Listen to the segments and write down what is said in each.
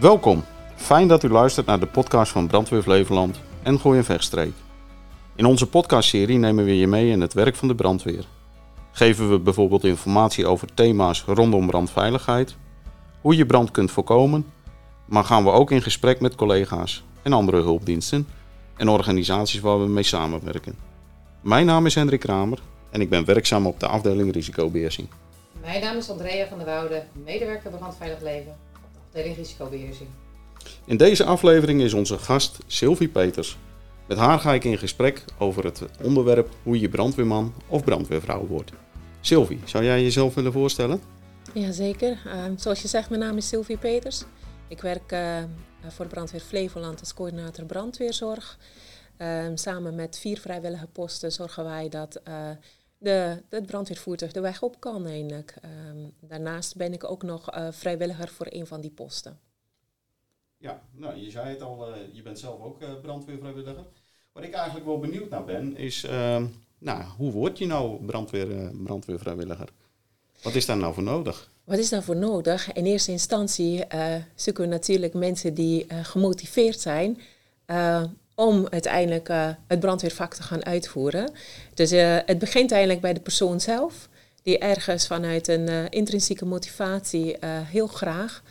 Welkom. Fijn dat u luistert naar de podcast van Brandweer Flevoland en Gooi en. In onze podcastserie nemen we je mee in het werk van de brandweer. Geven we bijvoorbeeld informatie over thema's rondom brandveiligheid, hoe je brand kunt voorkomen, maar gaan we ook in gesprek met collega's en andere hulpdiensten en organisaties waar we mee samenwerken. Mijn naam is Hendrik Kramer en ik ben werkzaam op de afdeling risicobeheersing. Mijn naam is Andrea van der Woude, medewerker brandveilig leven de afdeling risicobeheersing. In deze aflevering is onze gast Sylvie Peters. Met haar ga ik in gesprek over het onderwerp hoe je brandweerman of brandweervrouw wordt. Sylvie, zou jij jezelf willen voorstellen? Jazeker. Uh, zoals je zegt, mijn naam is Sylvie Peters. Ik werk uh, voor de brandweer Flevoland als coördinator brandweerzorg. Uh, samen met vier vrijwillige posten zorgen wij dat uh, de, het brandweervoertuig de weg op kan eigenlijk. daarnaast ben ik ook nog vrijwilliger voor een van die posten. Ja, nou je zei het al, je bent zelf ook brandweervrijwilliger. Wat ik eigenlijk wel benieuwd naar ben, is ehm, nou, hoe word je nou brandweer, brandweervrijwilliger? Wat is daar nou voor nodig? Wat is daarvoor nodig? In eerste instantie uh, zoeken we natuurlijk mensen die uh, gemotiveerd zijn uh, om uiteindelijk het brandweervak te gaan uitvoeren. Dus het begint eigenlijk bij de persoon zelf, die ergens vanuit een intrinsieke motivatie heel graag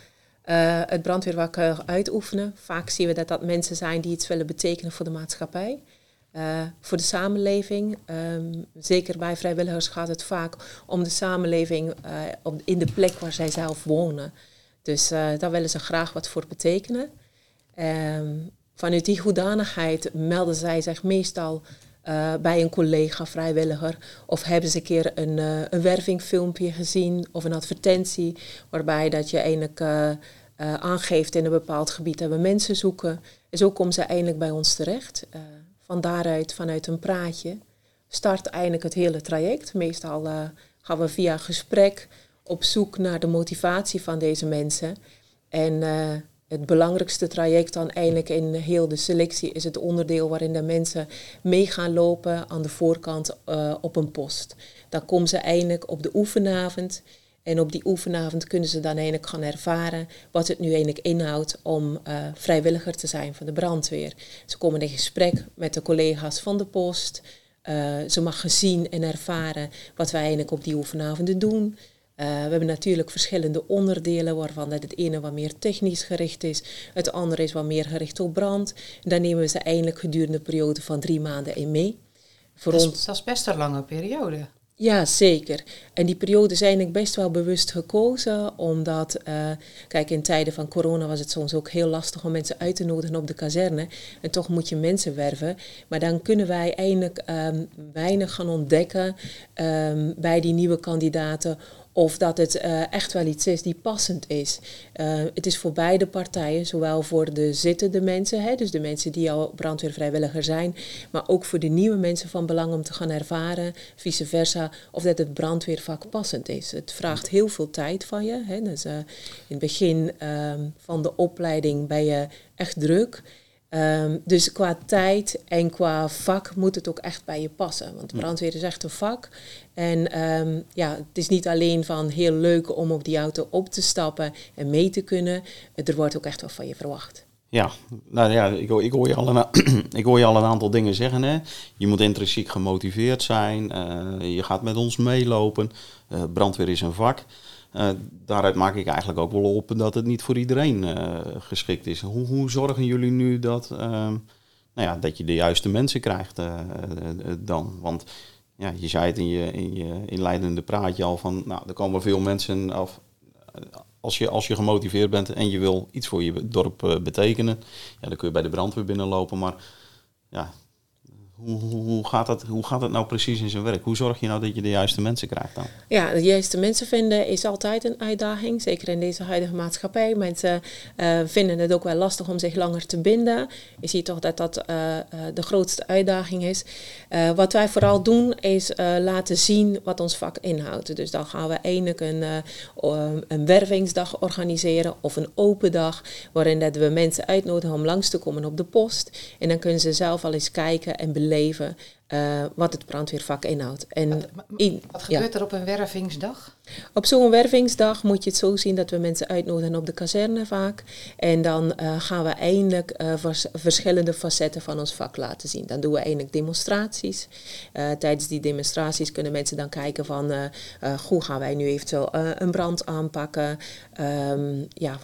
het brandweervak uitoefenen. Vaak zien we dat dat mensen zijn die iets willen betekenen voor de maatschappij. Voor de samenleving. Um, zeker bij vrijwilligers gaat het vaak om de samenleving op, in de plek waar zij zelf wonen. Dus daar willen ze graag wat voor betekenen. Um, vanuit die hoedanigheid melden zij zich meestal bij een collega vrijwilliger. Of hebben ze een keer een, een wervingfilmpje gezien of een advertentie waarbij dat je eigenlijk aangeeft in een bepaald gebied dat we mensen zoeken. En zo komen ze eindelijk bij ons terecht van daaruit, vanuit een praatje, start eigenlijk het hele traject. Meestal uh, gaan we via gesprek op zoek naar de motivatie van deze mensen. En uh, het belangrijkste traject dan eigenlijk in heel de selectie is het onderdeel waarin de mensen mee gaan lopen aan de voorkant uh, op een post. Dan komen ze eigenlijk op de oefenavond en op die oefenavond kunnen ze dan eigenlijk gaan ervaren wat het nu eigenlijk inhoudt om uh, vrijwilliger te zijn van de brandweer. Ze komen in gesprek met de collega's van de post. Uh, ze mag zien en ervaren wat wij eigenlijk op die oefenavonden doen. Uh, we hebben natuurlijk verschillende onderdelen waarvan het ene wat meer technisch gericht is, het andere is wat meer gericht op brand. Daar nemen we ze eigenlijk gedurende een periode van drie maanden in mee. Voor dat, is, ons... dat is best een lange periode. Ja, zeker. En die periode zijn ik best wel bewust gekozen, omdat, uh, kijk, in tijden van corona was het soms ook heel lastig om mensen uit te nodigen op de kazerne. En toch moet je mensen werven. Maar dan kunnen wij eigenlijk um, weinig gaan ontdekken um, bij die nieuwe kandidaten of dat het uh, echt wel iets is die passend is. Uh, het is voor beide partijen, zowel voor de zittende mensen, hè, dus de mensen die al brandweervrijwilliger zijn, maar ook voor de nieuwe mensen van belang om te gaan ervaren, vice versa, of dat het brandweervak passend is. Het vraagt heel veel tijd van je. Hè, dus, uh, in het begin um, van de opleiding ben je echt druk. Um, dus qua tijd en qua vak moet het ook echt bij je passen. Want brandweer is echt een vak. En um, ja, het is niet alleen van heel leuk om op die auto op te stappen en mee te kunnen. Er wordt ook echt wat van je verwacht. Ja, nou ja, ik, ik, hoor, je al een, ik hoor je al een aantal dingen zeggen. Hè. Je moet intrinsiek gemotiveerd zijn. Uh, je gaat met ons meelopen. Uh, brandweer is een vak. Uh, daaruit maak ik eigenlijk ook wel op dat het niet voor iedereen uh, geschikt is. Hoe, hoe, zorgen jullie nu dat, uh, nou ja, dat je de juiste mensen krijgt eh, dan? Want ja, je zei het in je, in je inleidende praatje al van, nou, er komen veel mensen af. Als je, als je gemotiveerd bent en je wil iets voor je dorp betekenen, ja, dan kun je bij de brandweer binnenlopen. Maar ja, hoe, gaat dat, hoe gaat dat nou precies in zijn werk? Hoe zorg je nou dat je de juiste mensen krijgt dan? Ja, de juiste mensen vinden is altijd een uitdaging. Zeker in deze huidige maatschappij. Mensen uh, vinden het ook wel lastig om zich langer te binden. Je ziet toch dat dat uh, uh, de grootste uitdaging is. wat wij vooral doen is laten zien wat ons vak inhoudt. Dus dan gaan we eindelijk een, een wervingsdag organiseren of een open dag. Waarin dat we mensen uitnodigen om langs te komen op de post. En dan kunnen ze zelf al eens kijken en leven uh, wat het brandweervak inhoudt. En wat, in, wat gebeurt er op een wervingsdag? Op zo'n wervingsdag moet je het zo zien dat we mensen uitnodigen op de kazerne vaak. En dan uh, gaan we eindelijk uh, vers verschillende facetten van ons vak laten zien. Dan doen we eindelijk demonstraties. tijdens die demonstraties kunnen mensen dan kijken van hoe gaan wij nu eventueel een brand aanpakken. Um, ja,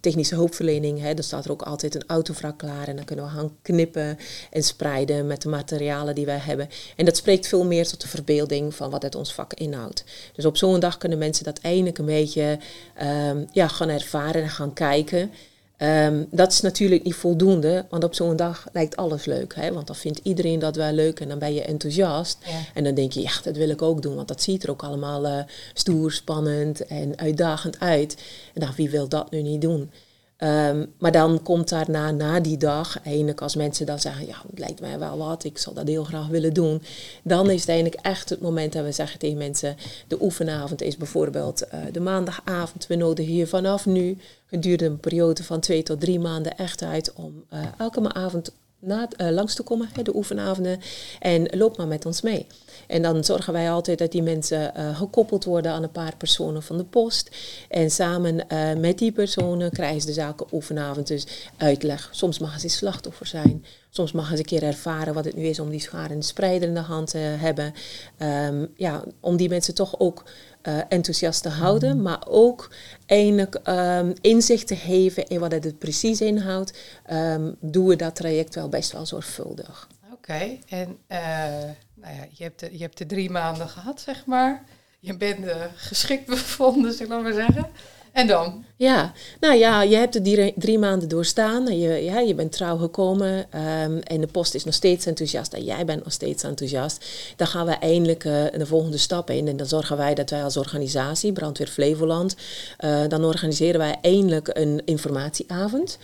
technische hulpverlening, hè, er staat er ook altijd een autovrak klaar. En dan kunnen we gaan knippen en spreiden met de materialen die wij hebben. En dat spreekt veel meer tot de verbeelding van wat het ons vak inhoudt. Dus op zo'n dag kunnen mensen dat eindelijk een beetje um, ja, gaan ervaren en gaan kijken. Um, dat is natuurlijk niet voldoende, want op zo'n dag lijkt alles leuk. Hè? Want dan vindt iedereen dat wel leuk en dan ben je enthousiast. Ja. En dan denk je, ja, dat wil ik ook doen, want dat ziet er ook allemaal uh, stoer, spannend en uitdagend uit. En dan, wie wil dat nu niet doen? Um, maar dan komt daarna, na die dag, eindelijk als mensen dan zeggen, ja, het lijkt mij wel wat, ik zal dat heel graag willen doen. Dan is het eigenlijk echt het moment dat we zeggen tegen mensen, de oefenavond is bijvoorbeeld uh, de maandagavond. We nodigen hier vanaf nu, gedurende een periode van twee tot drie maanden echt uit om uh, elke avond na, uh, langs te komen, hè, de oefenavonden. En loop maar met ons mee. En dan zorgen wij altijd dat die mensen uh, gekoppeld worden aan een paar personen van de post. En samen uh, met die personen krijgen ze de zaken oefenavond dus uitleg. Soms mag ze slachtoffer zijn. Soms mag ze een keer ervaren wat het nu is om die schaar en de spreider in de hand te hebben. Um, ja, om die mensen toch ook uh, enthousiast te houden, maar ook eindelijk um, inzicht te geven in wat het precies inhoudt, um, doen we dat traject wel best wel zorgvuldig. Oké, en uh, nou ja, je, hebt de, je hebt de drie maanden gehad, zeg maar. Je bent uh, geschikt bevonden, zeg maar zeggen. En dan? Ja, nou ja, je hebt de drie, maanden doorstaan. Je, ja, je bent trouw gekomen um, en de post is nog steeds enthousiast en jij bent nog steeds enthousiast. Dan gaan we eindelijk uh, de volgende stap in en dan zorgen wij dat wij als organisatie, Brandweer Flevoland, dan organiseren wij eindelijk een informatieavond.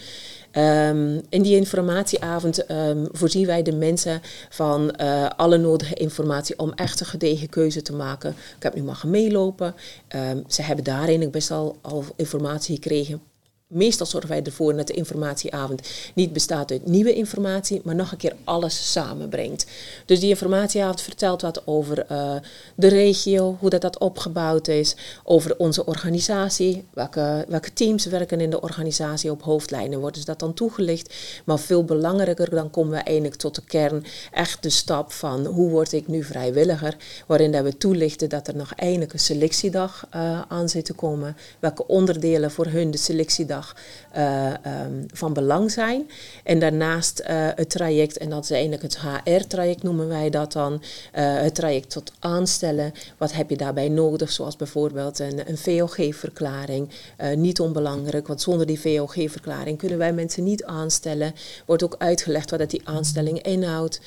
Um, in die informatieavond um, voorzien wij de mensen van uh, alle nodige informatie om echt een gedegen keuze te maken. Ik heb nu mogen meelopen. Um, ze hebben daarin best al, al informatie gekregen Meestal zorgen wij ervoor dat de informatieavond niet bestaat uit nieuwe informatie, maar nog een keer alles samenbrengt. Dus die informatieavond vertelt wat over uh, de regio, hoe dat, dat opgebouwd is, over onze organisatie, welke, welke teams werken in de organisatie op hoofdlijnen, worden ze dat dan toegelicht. Maar veel belangrijker, dan komen we eindelijk tot de kern, echt de stap van hoe word ik nu vrijwilliger, waarin dat we toelichten dat er nog eindelijk een selectiedag uh, aan zit te komen, welke onderdelen voor hun de selectiedag uh, um, van belang zijn. En daarnaast uh, het traject, en dat is eigenlijk het HR-traject noemen wij dat dan, uh, het traject tot aanstellen. Wat heb je daarbij nodig, zoals bijvoorbeeld een, een VOG-verklaring. niet onbelangrijk, want zonder die VOG-verklaring kunnen wij mensen niet aanstellen. Wordt ook uitgelegd wat dat die aanstelling inhoudt.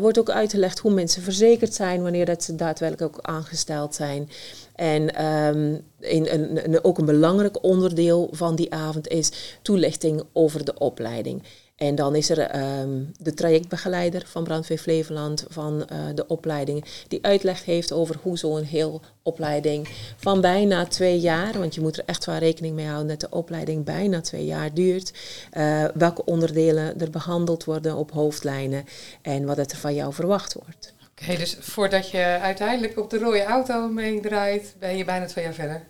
Wordt ook uitgelegd hoe mensen verzekerd zijn wanneer dat ze daadwerkelijk ook aangesteld zijn. En um, in, een, een, ook een belangrijk onderdeel van die avond is toelichting over de opleiding. En dan is er um, de trajectbegeleider van Brandweer Flevoland van uh, de opleiding, die uitleg heeft over hoe zo'n heel opleiding van bijna twee jaar, want je moet er echt wel rekening mee houden dat de opleiding bijna twee jaar duurt, uh, welke onderdelen er behandeld worden op hoofdlijnen en wat er van jou verwacht wordt. Oké, dus voordat je uiteindelijk op de rode auto meedraait, ben je bijna twee jaar verder?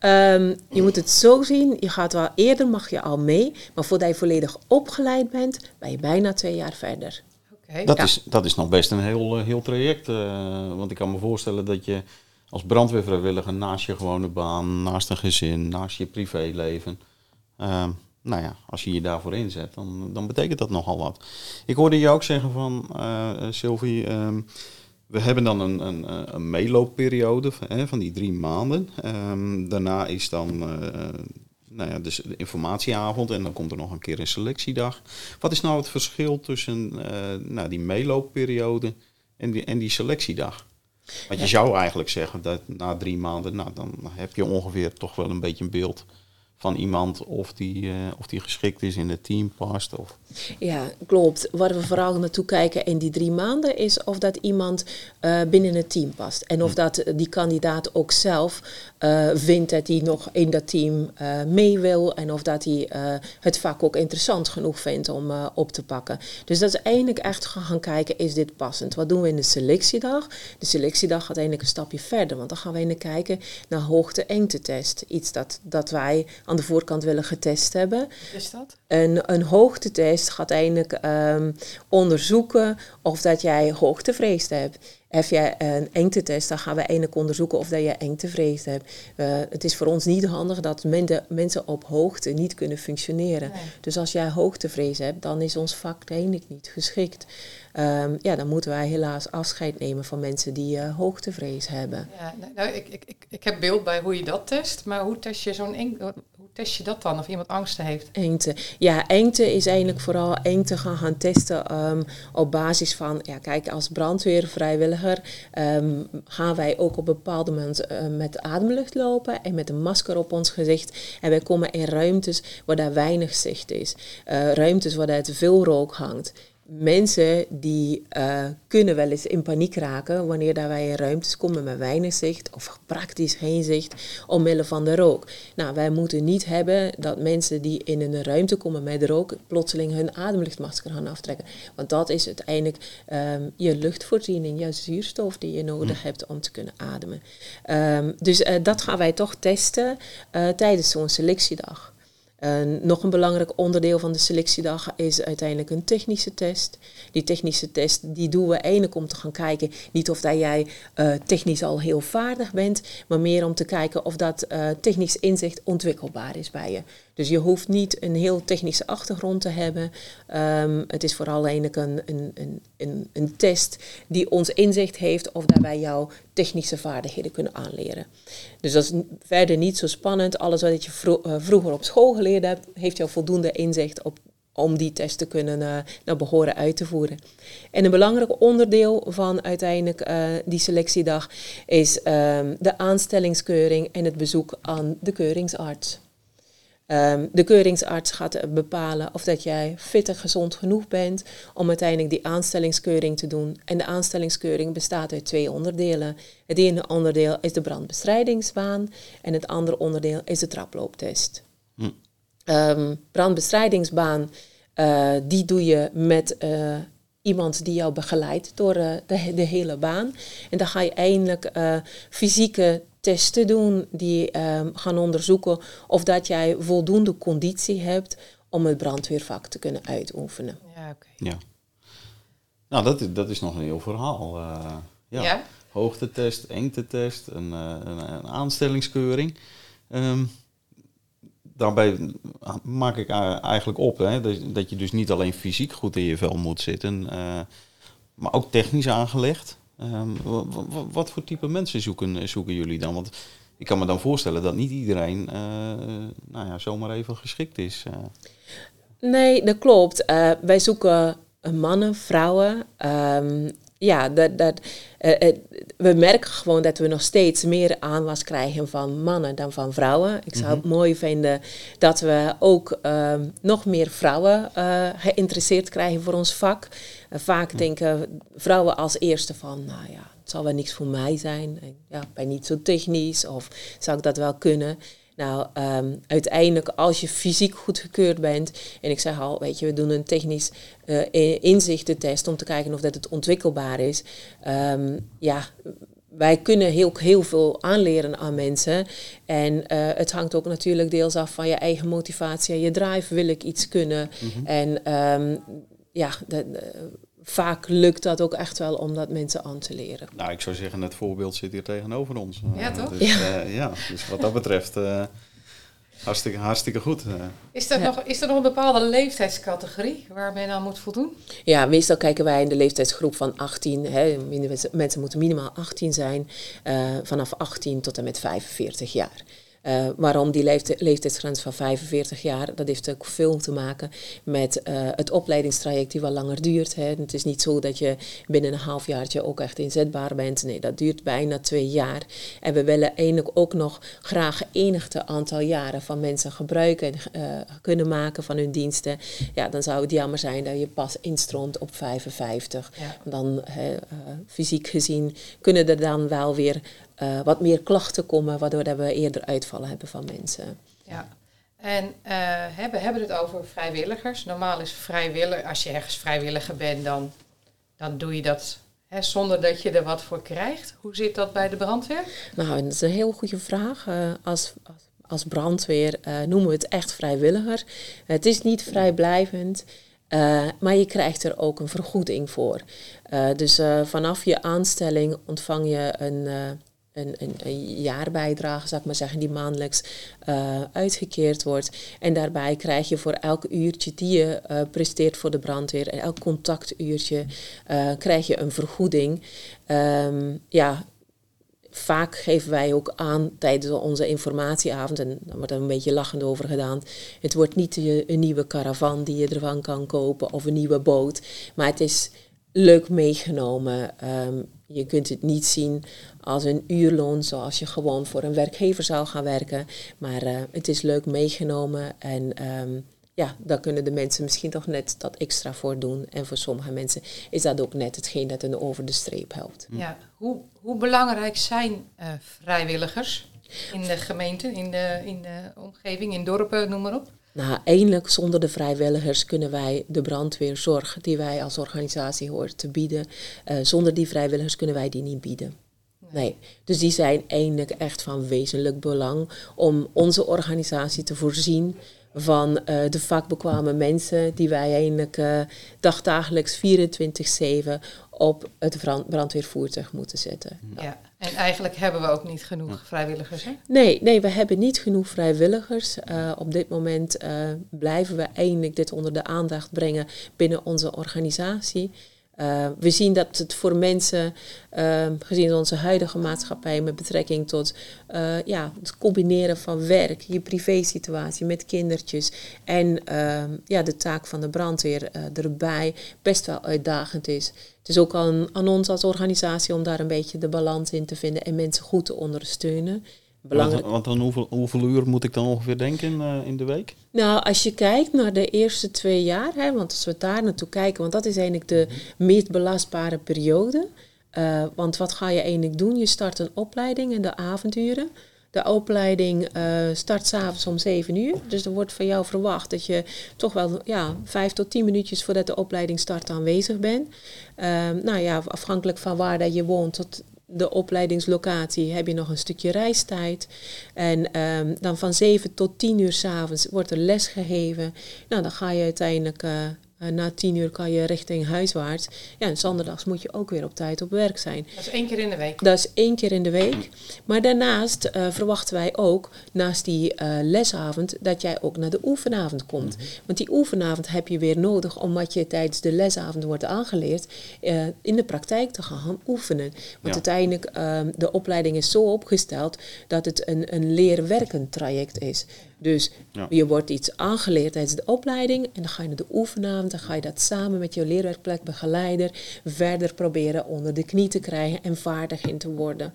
Um, je moet het zo zien, je gaat wel eerder, mag je al mee, maar voordat je volledig opgeleid bent, ben je bijna twee jaar verder. Okay. Dat, ja. is, dat is nog best een heel, uh, heel traject, uh, want ik kan me voorstellen dat je als brandweervrijwilliger naast je gewone baan, naast een gezin, naast je privéleven, uh, nou ja, als je je daarvoor inzet, dan, dan betekent dat nogal wat. Ik hoorde je ook zeggen van, uh, Sylvie, um, we hebben dan een, een, een meeloopperiode van, van die drie maanden. Um, daarna is dan uh, nou ja, dus de informatieavond en dan komt er nog een keer een selectiedag. Wat is nou het verschil tussen uh, nou, die meeloopperiode en die, en die selectiedag? Want je zou eigenlijk zeggen dat na drie maanden, nou, dan heb je ongeveer toch wel een beetje een beeld van iemand of die, eh, of die geschikt is in het team past. Of... Ja, klopt. Waar we vooral naartoe kijken in die drie maanden is of dat iemand uh, binnen het team past. En of dat die kandidaat ook zelf uh, vindt dat hij nog in dat team mee wil. En of dat hij het vak ook interessant genoeg vindt om op te pakken. Dus dat is eigenlijk echt gaan kijken, is dit passend? Wat doen we in de selectiedag? De selectiedag gaat eigenlijk een stapje verder. Want dan gaan we kijken naar hoogte-engte-test. Iets dat, dat wij aan de voorkant willen getest hebben. Is dat? Een, een hoogtetest gaat eigenlijk um, onderzoeken of dat jij hoogtevrees hebt. Heb je een engtetest, dan gaan we eigenlijk onderzoeken of dat je engtevrees hebt. Uh, het is voor ons niet handig dat mensen op hoogte niet kunnen functioneren. Dus als jij hoogtevrees hebt, dan is ons vak eigenlijk niet geschikt. Um, ja, dan moeten wij helaas afscheid nemen van mensen die uh, hoogtevrees hebben. Ja, nou, nou, ik, ik, ik, ik heb beeld bij hoe je dat test, maar hoe test je zo'n hoe test je dat dan of iemand angsten heeft? Engte. Ja, engte is eigenlijk vooral engte gaan gaan testen um, op basis van, ja, kijk, als brandweervrijwilliger um, gaan wij ook op bepaalde moment uh, met ademlucht lopen en met een masker op ons gezicht. En wij komen in ruimtes waar daar weinig zicht is. Uh, ruimtes waar daar te veel rook hangt mensen die uh, kunnen wel eens in paniek raken wanneer daar wij in ruimtes komen met weinig zicht of praktisch geen zicht omwille van de rook. Nou, wij moeten niet hebben dat mensen die in een ruimte komen met rook plotseling hun ademluchtmasker gaan aftrekken. Want dat is uiteindelijk um, je luchtvoorziening, je zuurstof die je nodig hm. hebt om te kunnen ademen. Um, dus uh, dat gaan wij toch testen uh, tijdens zo'n selectiedag. Nog een belangrijk onderdeel van de selectiedag is uiteindelijk een technische test. Die technische test die doen we eigenlijk om te gaan kijken, niet of dat jij uh, technisch al heel vaardig bent, maar meer om te kijken of dat uh, technisch inzicht ontwikkelbaar is bij je. Dus je hoeft niet een heel technische achtergrond te hebben. Um, het is vooral eigenlijk een, een, een, een, test die ons inzicht heeft of daarbij jouw technische vaardigheden kunnen aanleren. Dus dat is verder niet zo spannend. Alles wat je uh, vroeger op school geleerd hebt, heeft jou voldoende inzicht op, om die test te kunnen uh, naar behoren uit te voeren. En een belangrijk onderdeel van uiteindelijk uh, die selectiedag is um, de aanstellingskeuring en het bezoek aan de keuringsarts. Um, de keuringsarts gaat bepalen of dat jij fit en gezond genoeg bent om uiteindelijk die aanstellingskeuring te doen. En de aanstellingskeuring bestaat uit twee onderdelen. Het ene onderdeel is de brandbestrijdingsbaan en het andere onderdeel is de traplooptest. Hm. Um, brandbestrijdingsbaan, uh, die doe je met uh, iemand die jou begeleidt door uh, de, de, hele baan. En dan ga je eindelijk fysieke testen doen die um, gaan onderzoeken of dat jij voldoende conditie hebt om het brandweervak te kunnen uitoefenen. Ja, oké. Ja. Nou, dat, is, dat is nog een heel verhaal. Uh, ja. ja. Hoogtetest, engtetest, een, uh, een, een aanstellingskeuring. Um, daarbij maak ik eigenlijk op hè, dat, dat, je dus niet alleen fysiek goed in je vel moet zitten, uh, maar ook technisch aangelegd. Um, wat voor type mensen zoeken, zoeken jullie dan? Want ik kan me dan voorstellen dat niet iedereen uh, nou ja, zomaar even geschikt is. Uh. Nee, dat klopt. Wij zoeken mannen, vrouwen. Um, ja, dat, dat, we merken gewoon dat we nog steeds meer aanwas krijgen van mannen dan van vrouwen. Ik zou mm -hmm. het mooi vinden dat we ook ehm, nog meer vrouwen geïnteresseerd krijgen voor ons vak. vaak denken vrouwen als eerste van, nou ja, zal wel niks voor mij zijn. Ja, ben niet zo technisch of zou ik dat wel kunnen? Nou, um, uiteindelijk als je fysiek goedgekeurd bent, en ik zeg al, weet je, we doen een technisch uh, inzichtentest om te kijken of dat het ontwikkelbaar is. Um, ja, wij kunnen heel, heel veel aanleren aan mensen. En uh, het hangt ook natuurlijk deels af van je eigen motivatie en je drive. Wil ik iets kunnen? Mm -hmm. En um, ja, de, de, vaak lukt dat ook echt wel om dat mensen aan te leren. Nou, ik zou zeggen, het voorbeeld zit hier tegenover ons. Ja, toch? Dus, ja. Uh, ja, dus wat dat betreft uh, hartstikke, hartstikke goed. Uh. Is, er nog, is er nog een bepaalde leeftijdscategorie waar men aan moet voldoen? Ja, meestal kijken wij in de leeftijdsgroep van 18. Hè, mensen moeten minimaal 18 zijn, vanaf 18 tot en met 45 jaar. Uh, waarom die leeftijdsgrens van 45 jaar? Dat heeft ook veel te maken met uh, het opleidingstraject die wel langer duurt. Hè. Het is niet zo dat je binnen een halfjaartje ook echt inzetbaar bent. Nee, dat duurt bijna twee jaar. En we willen eigenlijk ook nog graag enigte aantal jaren van mensen gebruiken en uh, kunnen maken van hun diensten. Ja, dan zou het jammer zijn dat je pas instroomt op 55. Ja. Dan fysiek gezien kunnen er dan wel weer uh, wat meer klachten komen, waardoor dat we eerder uitvallen hebben van mensen. Ja, en uh, we hebben het over vrijwilligers. Normaal is vrijwillig, als je ergens vrijwilliger bent, dan, dan doe je dat hè, zonder dat je er wat voor krijgt. Hoe zit dat bij de brandweer? Nou, dat is een heel goede vraag. Uh, als, als brandweer noemen we het echt vrijwilliger. Het is niet vrijblijvend. Uh, maar je krijgt er ook een vergoeding voor. Dus vanaf je aanstelling ontvang je een, een, een, een, jaarbijdrage, zou ik maar zeggen, die maandelijks uh, uitgekeerd wordt. En daarbij krijg je voor elk uurtje die je uh, presteert voor de brandweer, en elk contactuurtje, uh, krijg je een vergoeding. Um, ja, vaak geven wij ook aan tijdens onze informatieavond, en daar wordt er een beetje lachend over gedaan, het wordt niet een nieuwe caravan die je ervan kan kopen of een nieuwe boot, maar het is leuk meegenomen. Um, je kunt het niet zien als een uurloon zoals je gewoon voor een werkgever zou gaan werken. Maar uh, het is leuk meegenomen en um, ja, daar kunnen de mensen misschien toch net dat extra voor doen. En voor sommige mensen is dat ook net hetgeen dat hen over de streep helpt. Ja, hoe, hoe belangrijk zijn uh, vrijwilligers in de gemeente, in de, in de omgeving, in dorpen, noem maar op? Nou, eindelijk zonder de vrijwilligers kunnen wij de brandweerzorg die wij als organisatie horen te bieden, uh, zonder die vrijwilligers kunnen wij die niet bieden. Nee, dus die zijn eindelijk echt van wezenlijk belang om onze organisatie te voorzien van uh, de vakbekwame mensen die wij eigenlijk uh, dagdagelijks 24-7 op het brandweervoertuig moeten zetten. Ja, en eigenlijk hebben we ook niet genoeg vrijwilligers, hè? Nee, nee, we hebben niet genoeg vrijwilligers. Uh, op dit moment blijven we eindelijk dit onder de aandacht brengen binnen onze organisatie. Uh, we zien dat het voor mensen, uh, gezien onze huidige maatschappij met betrekking tot uh, ja, het combineren van werk, je privésituatie met kindertjes en ehm, ja, de taak van de brandweer erbij best wel uitdagend is. Het is ook aan, aan ons als organisatie om daar een beetje de balans in te vinden en mensen goed te ondersteunen. Belangrijk. Want, dan hoeveel, hoeveel, uur moet ik dan ongeveer denken uh, in de week? Nou, als je kijkt naar de eerste twee jaar, hè, want als we daar naartoe kijken, want dat is eigenlijk de meest belastbare periode. Uh, want wat ga je eigenlijk doen? Je start een opleiding in de avonduren. De opleiding uh, start s'avonds om 7 uur. Dus er wordt van jou verwacht dat je toch wel ja, 5 tot 10 minuutjes voordat de opleiding start aanwezig bent. Uh, nou ja, afhankelijk van waar dat je woont, tot de opleidingslocatie heb je nog een stukje reistijd. En um, dan van 7 tot 10 uur s'avonds wordt er les gegeven. Nou, dan ga je uiteindelijk uh, na tien uur kan je richting huiswaarts. Ja, en zondags moet je ook weer op tijd op werk zijn. Dat is één keer in de week? Dat is één keer in de week. Maar daarnaast uh, verwachten wij ook, naast die uh, lesavond, dat jij ook naar de oefenavond komt. Mm -hmm. Want die oefenavond heb je weer nodig om wat je tijdens de lesavond wordt aangeleerd, in de praktijk te gaan oefenen. Want ja. uiteindelijk, ehm, de opleiding is zo opgesteld dat het een, een leerwerkend traject is. Dus ja. je wordt iets aangeleerd tijdens de opleiding en dan ga je naar de oefenavond, dan ga je dat samen met je leerwerkplekbegeleider verder proberen onder de knie te krijgen en vaardig in te worden.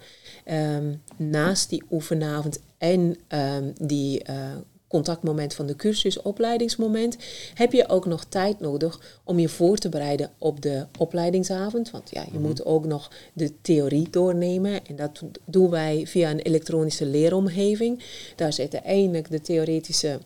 Um, naast die oefenavond en um, die uh, contactmoment van de cursus, opleidingsmoment, heb je ook nog tijd nodig om je voor te bereiden op de opleidingsavond. Want ja, je mm. moet ook nog de theorie doornemen. En dat doen wij via een elektronische leeromgeving. Daar zitten eindelijk de theoretische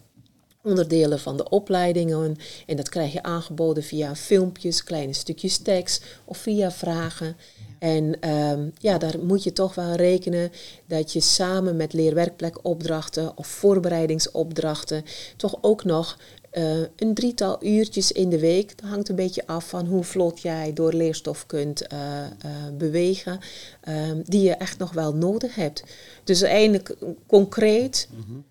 onderdelen van de opleidingen. En dat krijg je aangeboden via filmpjes, kleine stukjes tekst of via vragen. En um, ja, daar moet je toch wel rekenen dat je samen met leerwerkplekopdrachten of voorbereidingsopdrachten toch ook nog uh, een drietal uurtjes in de week. Dat hangt een beetje af van hoe vlot jij door leerstof kunt uh, uh, bewegen, die je echt nog wel nodig hebt. Dus eigenlijk concreet. -hmm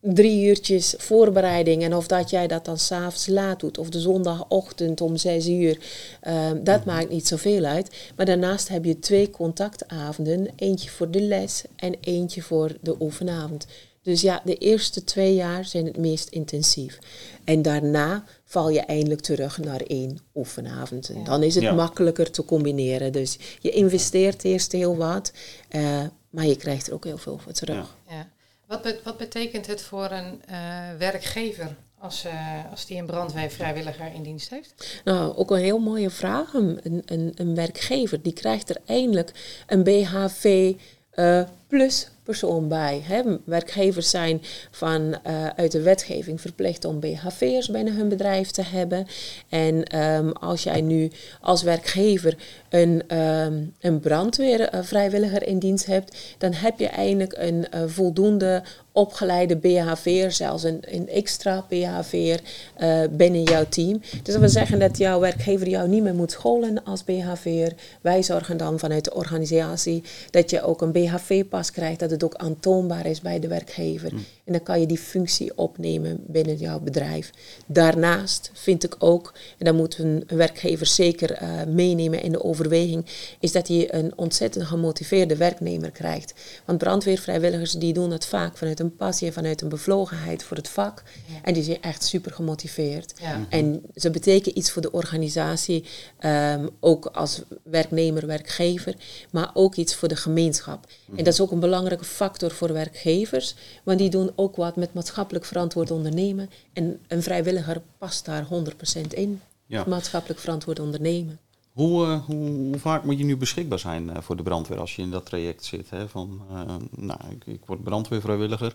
drie uurtjes voorbereiding en of dat jij dat dan s'avonds laat doet of de zondagochtend om zes uur, uh, dat mm maakt niet zoveel uit. Maar daarnaast heb je twee contactavonden, eentje voor de les en eentje voor de oefenavond. Dus ja, de eerste twee jaar zijn het meest intensief. En daarna val je eindelijk terug naar één oefenavond. En dan is het Ja. makkelijker te combineren. Dus je investeert eerst heel wat, eh, maar je krijgt er ook heel veel voor terug. Ja. Ja. Wat, wat betekent het voor een eh, werkgever als, eh, als die een brandweervrijwilliger in dienst heeft? Nou, ook een heel mooie vraag. Een, een, een werkgever die krijgt er eindelijk een BHV eh, plus persoon bij. Hè. Werkgevers zijn van, eh, uit de wetgeving verplicht om BHV'ers binnen hun bedrijf te hebben. En ehm, als jij nu als werkgever een, ehm een brandweervrijwilliger in dienst hebt, dan heb je eigenlijk een eh, voldoende opgeleide BHV'er, zelfs een, een extra BHV'er eh, binnen jouw team. Dus dat wil zeggen dat jouw werkgever jou niet meer moet scholen als BHV'er. Wij zorgen dan vanuit de organisatie dat je ook een BHV-pas krijgt, dat het ook aantoonbaar is bij de werkgever. En dan kan je die functie opnemen binnen jouw bedrijf. Daarnaast vind ik ook, en dat moet een werkgever zeker eh, meenemen in de overweging, is dat hij een ontzettend gemotiveerde werknemer krijgt. Want brandweervrijwilligers die doen het vaak vanuit een passie en vanuit een bevlogenheid voor het vak. En die zijn echt super gemotiveerd. Ja. En ze betekenen iets voor de organisatie, ehm, ook als werknemer, werkgever, maar ook iets voor de gemeenschap. En dat is ook een belangrijke factor voor werkgevers, want die doen ook wat met maatschappelijk verantwoord ondernemen. En een vrijwilliger past daar 100% in. Ja. Maatschappelijk verantwoord ondernemen. Hoe, eh, hoe, hoe vaak moet je nu beschikbaar zijn eh, voor de brandweer als je in dat traject zit? Hè? Van, eh, nou, ik, ik word brandweervrijwilliger.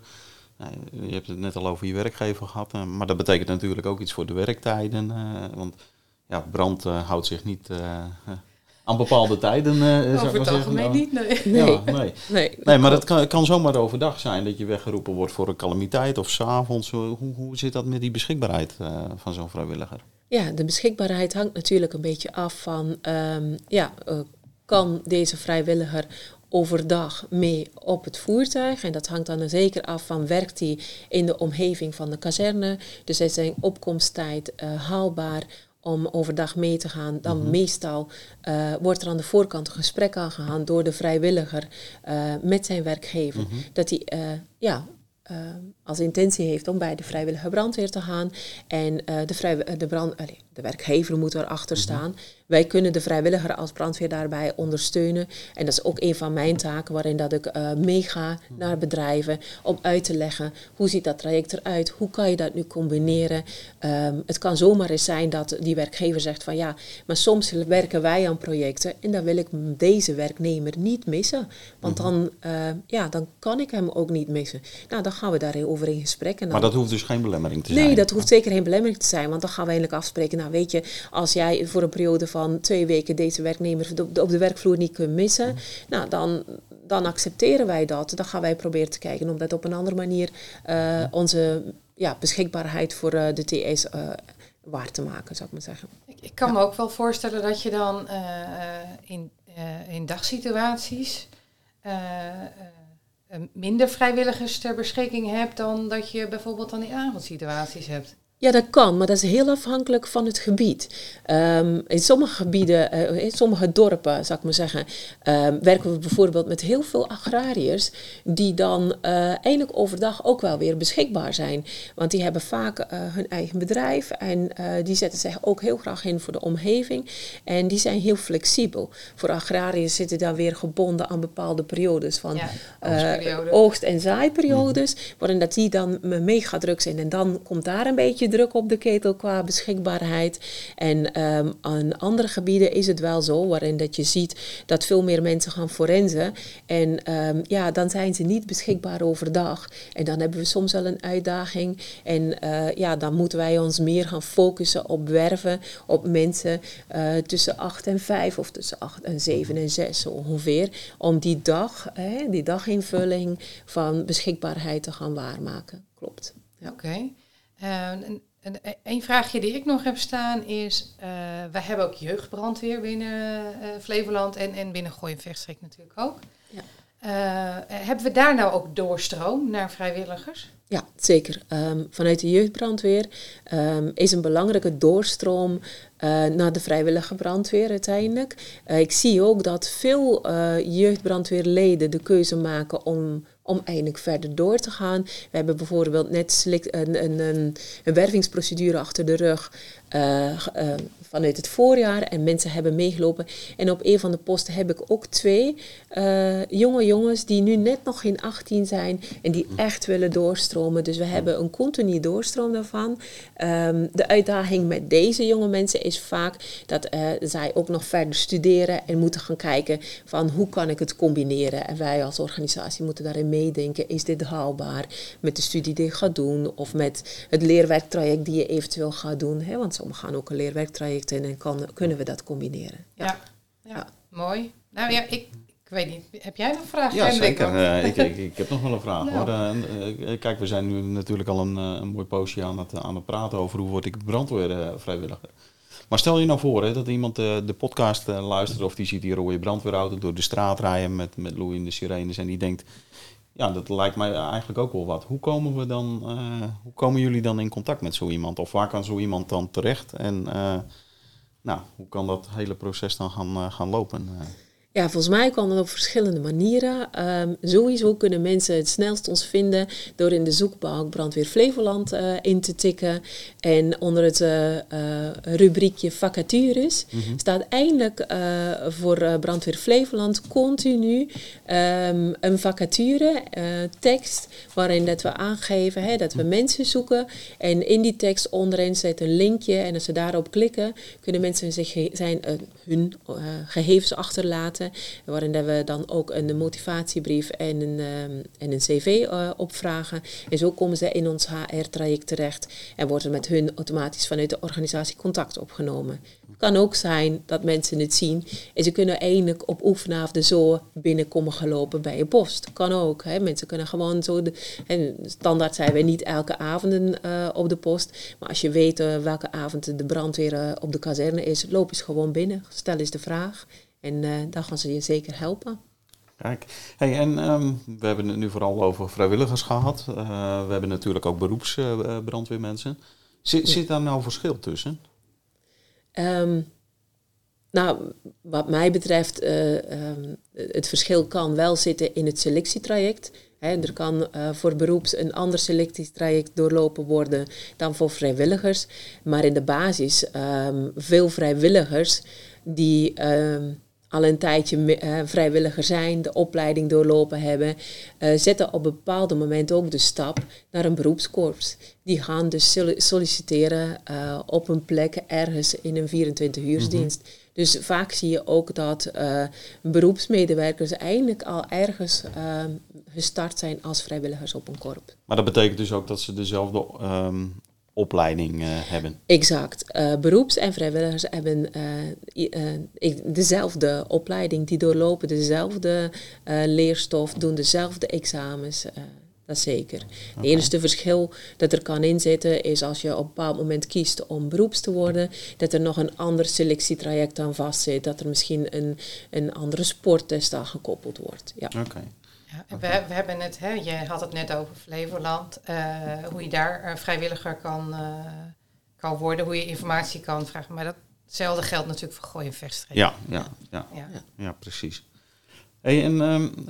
Nou, je hebt het net al over je werkgever gehad, eh, maar dat betekent natuurlijk ook iets voor de werktijden. want ja, brand houdt zich niet aan bepaalde tijden. ik Over het algemeen niet, nee. Nee. Ja, nee. Nee, nee, maar het kan, kan zomaar overdag zijn dat je weggeroepen wordt voor een calamiteit of s'avonds. Hoe, hoe zit dat met die beschikbaarheid van zo'n vrijwilliger? Ja, de beschikbaarheid hangt natuurlijk een beetje af van, ehm, ja, eh, kan deze vrijwilliger overdag mee op het voertuig? En dat hangt dan zeker af van, werkt hij in de omgeving van de kazerne? Dus is zijn opkomsttijd eh, haalbaar om overdag mee te gaan? Dan meestal eh, wordt er aan de voorkant een gesprek aangegaan door de vrijwilliger met zijn werkgever. Dat hij, ja als intentie heeft om bij de vrijwillige brandweer te gaan. En eh, de, vrijwi- eh, de, brand, allee, de werkgever moet erachter staan. Wij kunnen de vrijwilliger als brandweer daarbij ondersteunen. En dat is ook een van mijn taken waarin dat ik eh, meega naar bedrijven om uit te leggen hoe ziet dat traject eruit, hoe kan je dat nu combineren. Ehm, het kan zomaar eens zijn dat die werkgever zegt van ja, maar soms werken wij aan projecten en dan wil ik deze werknemer niet missen. Want dan, eh, ja, dan kan ik hem ook niet missen. Nou, dan gaan we in gesprek. En dan Maar dat hoeft dus geen belemmering te zijn. Nee, dat hoeft zeker geen belemmering te zijn. Want dan gaan we eigenlijk afspreken. Nou, weet je, als jij voor een periode van twee weken deze werknemer op de, op de werkvloer niet kunt missen, nou, dan, dan accepteren wij dat. Dan gaan wij proberen te kijken om dat op een andere manier eh, onze ja, beschikbaarheid voor eh, de TS eh, waar te maken, zou ik maar zeggen. Ik, ik kan me ook wel voorstellen dat je dan eh, in, eh, in dagsituaties minder vrijwilligers ter beschikking hebt dan dat je bijvoorbeeld dan in avondsituaties hebt. Ja, dat kan, maar dat is heel afhankelijk van het gebied. Ehm, in sommige gebieden, eh, in sommige dorpen, zou ik maar zeggen, ehm, werken we bijvoorbeeld met heel veel agrariërs die dan eh, eigenlijk overdag ook wel weer beschikbaar zijn. Want die hebben vaak eh, hun eigen bedrijf en die zetten zich ook heel graag in voor de omgeving. En die zijn heel flexibel. Voor agrariërs zitten dan weer gebonden aan bepaalde periodes van Ja, oogst- en zaaiperiodes, waarin dat die dan mega druk zijn. En dan komt daar een beetje druk op de ketel qua beschikbaarheid. En ehm, aan andere gebieden is het wel zo, waarin dat je ziet dat veel meer mensen gaan forensen. En ehm, ja, dan zijn ze niet beschikbaar overdag. En dan hebben we soms wel een uitdaging. En eh, ja, dan moeten wij ons meer gaan focussen op werven, op mensen eh, tussen 8 en 5 of tussen 8 en 7 en 6 zo ongeveer. Om die dag, hè, die daginvulling van beschikbaarheid te gaan waarmaken. Klopt. Ja. Oké. Een, een, een vraagje die ik nog heb staan is, eh wij hebben ook jeugdbrandweer binnen eh, Flevoland en, en binnen Gooi en Vechtstreek natuurlijk ook. Ja. Eh, hebben we daar nou ook doorstroom naar vrijwilligers? Ja, zeker. Ehm, vanuit de jeugdbrandweer ehm, is een belangrijke doorstroom eh, naar de vrijwillige brandweer uiteindelijk. Eh, ik zie ook dat veel eh, jeugdbrandweerleden de keuze maken om om eindelijk verder door te gaan. We hebben bijvoorbeeld net een, een, een, een wervingsprocedure achter de rug uh, vanuit het voorjaar en mensen hebben meegelopen. En op een van de posten heb ik ook twee uh, jonge jongens die nu net nog geen 18 zijn en die echt willen doorstromen. Dus we hebben een continu doorstroom daarvan. Um, de uitdaging met deze jonge mensen is vaak dat zij ook nog verder studeren en moeten gaan kijken van hoe kan ik het combineren. En wij als organisatie moeten daarin meedenken. Is dit haalbaar met de studie die je gaat doen of met het leerwerktraject die je eventueel gaat doen. Hè? Want sommigen gaan ook een leerwerktraject in en kan, kunnen we dat combineren. Ja, ja, mooi. Nou ja, ik, ik weet niet. Heb jij nog vragen? Ja, zeker. Uh, ik, ik, ik, heb nog wel een vraag. Nou. Hoor. Uh, kijk, we zijn nu natuurlijk al een, een mooi poosje aan het, aan het praten over hoe word ik brandweer vrijwilliger. Maar stel je nou voor hè, dat iemand uh, de podcast uh, luistert of die ziet die rode brandweerauto door de straat rijden met, met loeiende sirenes en die denkt, ja, dat lijkt mij eigenlijk ook wel wat. Hoe komen we dan, uh, hoe komen jullie dan in contact met zo iemand? Of waar kan zo iemand dan terecht? En nou, hoe kan dat hele proces dan gaan, gaan lopen? Ja, volgens mij kan dat op verschillende manieren. Um, sowieso kunnen mensen het snelst ons vinden door in de zoekbalk Brandweer Flevoland uh, in te tikken. En onder het uh, uh, rubriekje vacatures mm-hmm. staat eindelijk voor Brandweer Flevoland continu um, een vacature tekst waarin dat we aangeven hè, dat we mensen zoeken. En in die tekst onderin zit een linkje en als ze daarop klikken kunnen mensen zich zijn, hun gegevens achterlaten waarin we dan ook een motivatiebrief en een, ehm, en een cv uh, opvragen. En zo komen ze in ons HR-traject terecht en wordt met hun automatisch vanuit de organisatie contact opgenomen. Het kan ook zijn dat mensen het zien en ze kunnen eindelijk op oefenavonden zo binnenkomen gelopen bij je post. Kan ook. Hè. Mensen kunnen gewoon zo. De, en standaard zijn we niet elke avond uh, op de post. Maar als je weet uh, welke avond de brandweer op de kazerne is, loop eens gewoon binnen. Stel eens de vraag. En uh, daar gaan ze je zeker helpen. Kijk, hey, en um, we hebben het nu vooral over vrijwilligers gehad. Uh, we hebben natuurlijk ook beroepsbrandweermensen. Uh, zit, zit daar nou verschil tussen? Um, nou, wat mij betreft, um, het verschil kan wel zitten in het selectietraject. He, er kan voor beroeps een ander selectietraject doorlopen worden dan voor vrijwilligers. Maar in de basis, veel vrijwilligers die al een tijdje uh, vrijwilliger zijn, de opleiding doorlopen hebben, uh, zetten op een bepaald moment ook de stap naar een beroepskorps. Die gaan dus solliciteren uh, op een plek ergens in een 24-uursdienst. Mm Dus vaak zie je ook dat beroepsmedewerkers eigenlijk al ergens gestart zijn als vrijwilligers op een korps. Maar dat betekent dus ook dat ze dezelfde um, opleiding uh, hebben. Exact. Uh, beroeps- en vrijwilligers hebben uh, dezelfde opleiding, die doorlopen dezelfde leerstof, doen dezelfde examens. dat zeker. Het enige verschil dat er kan inzitten is als je op een bepaald moment kiest om beroeps te worden, dat er nog een ander selectietraject aan vastzit, dat er misschien een, een andere sporttest aan gekoppeld wordt. Ja. Oké. Ja, we, we, hebben het, hè, je had het net over Flevoland, uh, hoe je daar vrijwilliger kan, uh, kan worden, hoe je informatie kan vragen. Maar datzelfde geldt natuurlijk voor Gooi en Vechtstreek. Ja, ja, ja, ja. ja precies. Hey, en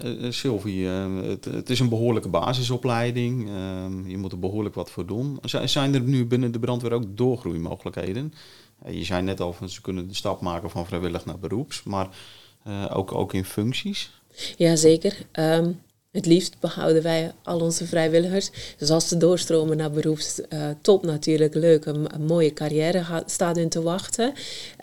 uh, Sylvie, het, het, is een behoorlijke basisopleiding. Ehm, je moet er behoorlijk wat voor doen. Zijn er nu binnen de brandweer ook doorgroeimogelijkheden? je zei net al, van ze kunnen de stap maken van vrijwillig naar beroeps, maar ook, ook in functies? Jazeker. Um, het liefst behouden wij al onze vrijwilligers. Dus als ze doorstromen naar beroeps, uh, top natuurlijk, leuk. Een, mooie carrière staat hun te wachten.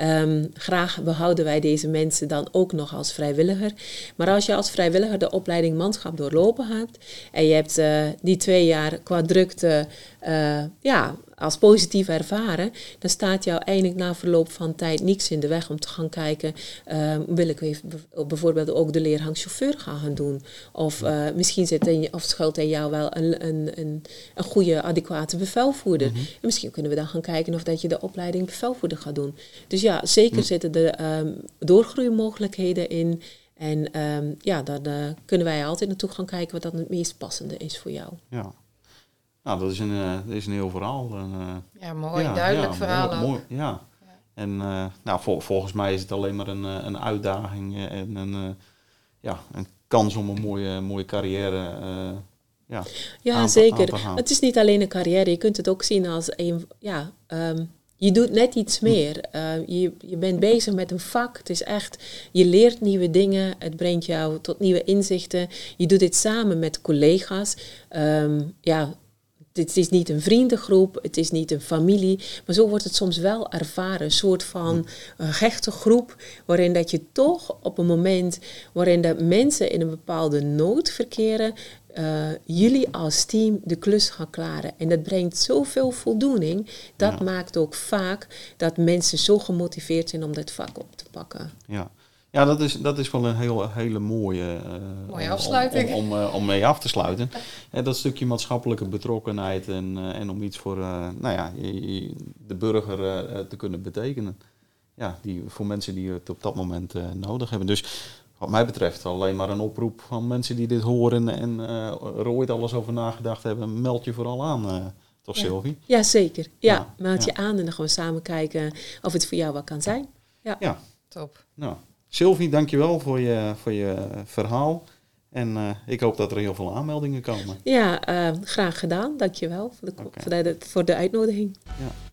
Um, graag behouden wij deze mensen dan ook nog als vrijwilliger. Maar als je als vrijwilliger de opleiding manschap doorlopen hebt en je hebt uh, die twee jaar qua drukte uh, ja, als positief ervaren, dan staat jou eigenlijk na verloop van tijd niks in de weg om te gaan kijken, uh, wil ik bijvoorbeeld ook de leerhang chauffeur gaan doen? Of uh, misschien zit in, of schuilt in jou wel een, een, een, een goede, adequate bevelvoerder. Mm -hmm. En misschien kunnen we dan gaan kijken of dat je de opleiding bevelvoerder gaat doen. Dus ja, zeker mm. zitten er um, doorgroeimogelijkheden in. En um, ja, dan uh, kunnen wij altijd naartoe gaan kijken wat dan het meest passende is voor jou. Ja. Nou, dat is een, uh, dat is een heel verhaal. En, uh, ja, mooi, ja, duidelijk ja, verhaal. Mooi, mooi, ja. En uh, nou, vol, volgens mij is het alleen maar een, een uitdaging en een, ja, een kans om een mooie, mooie carrière uh, ja, ja aan zeker. aan te gaan. Het is niet alleen een carrière. Je kunt het ook zien als een... Ja, ehm, je doet net iets meer. Uh, je, je bent bezig met een vak. Het is echt... Je leert nieuwe dingen. Het brengt jou tot nieuwe inzichten. Je doet dit samen met collega's. Ehm, ja, het is niet een vriendengroep, het is niet een familie, maar zo wordt het soms wel ervaren. Een soort van een gechte groep, waarin dat je toch op een moment waarin dat mensen in een bepaalde nood verkeren, uh, jullie als team de klus gaan klaren. En dat brengt zoveel voldoening. Dat Ja. maakt ook vaak dat mensen zo gemotiveerd zijn om dat vak op te pakken. Ja, ja dat, is, dat is wel een heel, hele mooie, eh, Mooie afsluiting. Om, om, om, eh, om mee af te sluiten. En dat stukje maatschappelijke betrokkenheid en, eh, en om iets voor nou ja, de burger te kunnen betekenen. Ja, die, voor mensen die het op dat moment nodig hebben. Dus wat mij betreft alleen maar een oproep van mensen die dit horen en er ooit alles over nagedacht hebben. Meld je vooral aan, toch Ja. Sylvie? Ja, zeker. Ja, Ja, meld je ja. aan en dan gaan we samen kijken of het voor jou wat kan zijn. Ja, Top. nou. Sylvie, dankjewel voor je, voor je verhaal. En eh, ik hoop dat er heel veel aanmeldingen komen. Ja, eh, graag gedaan. Dankjewel voor de, voor de, voor de uitnodiging. Ja.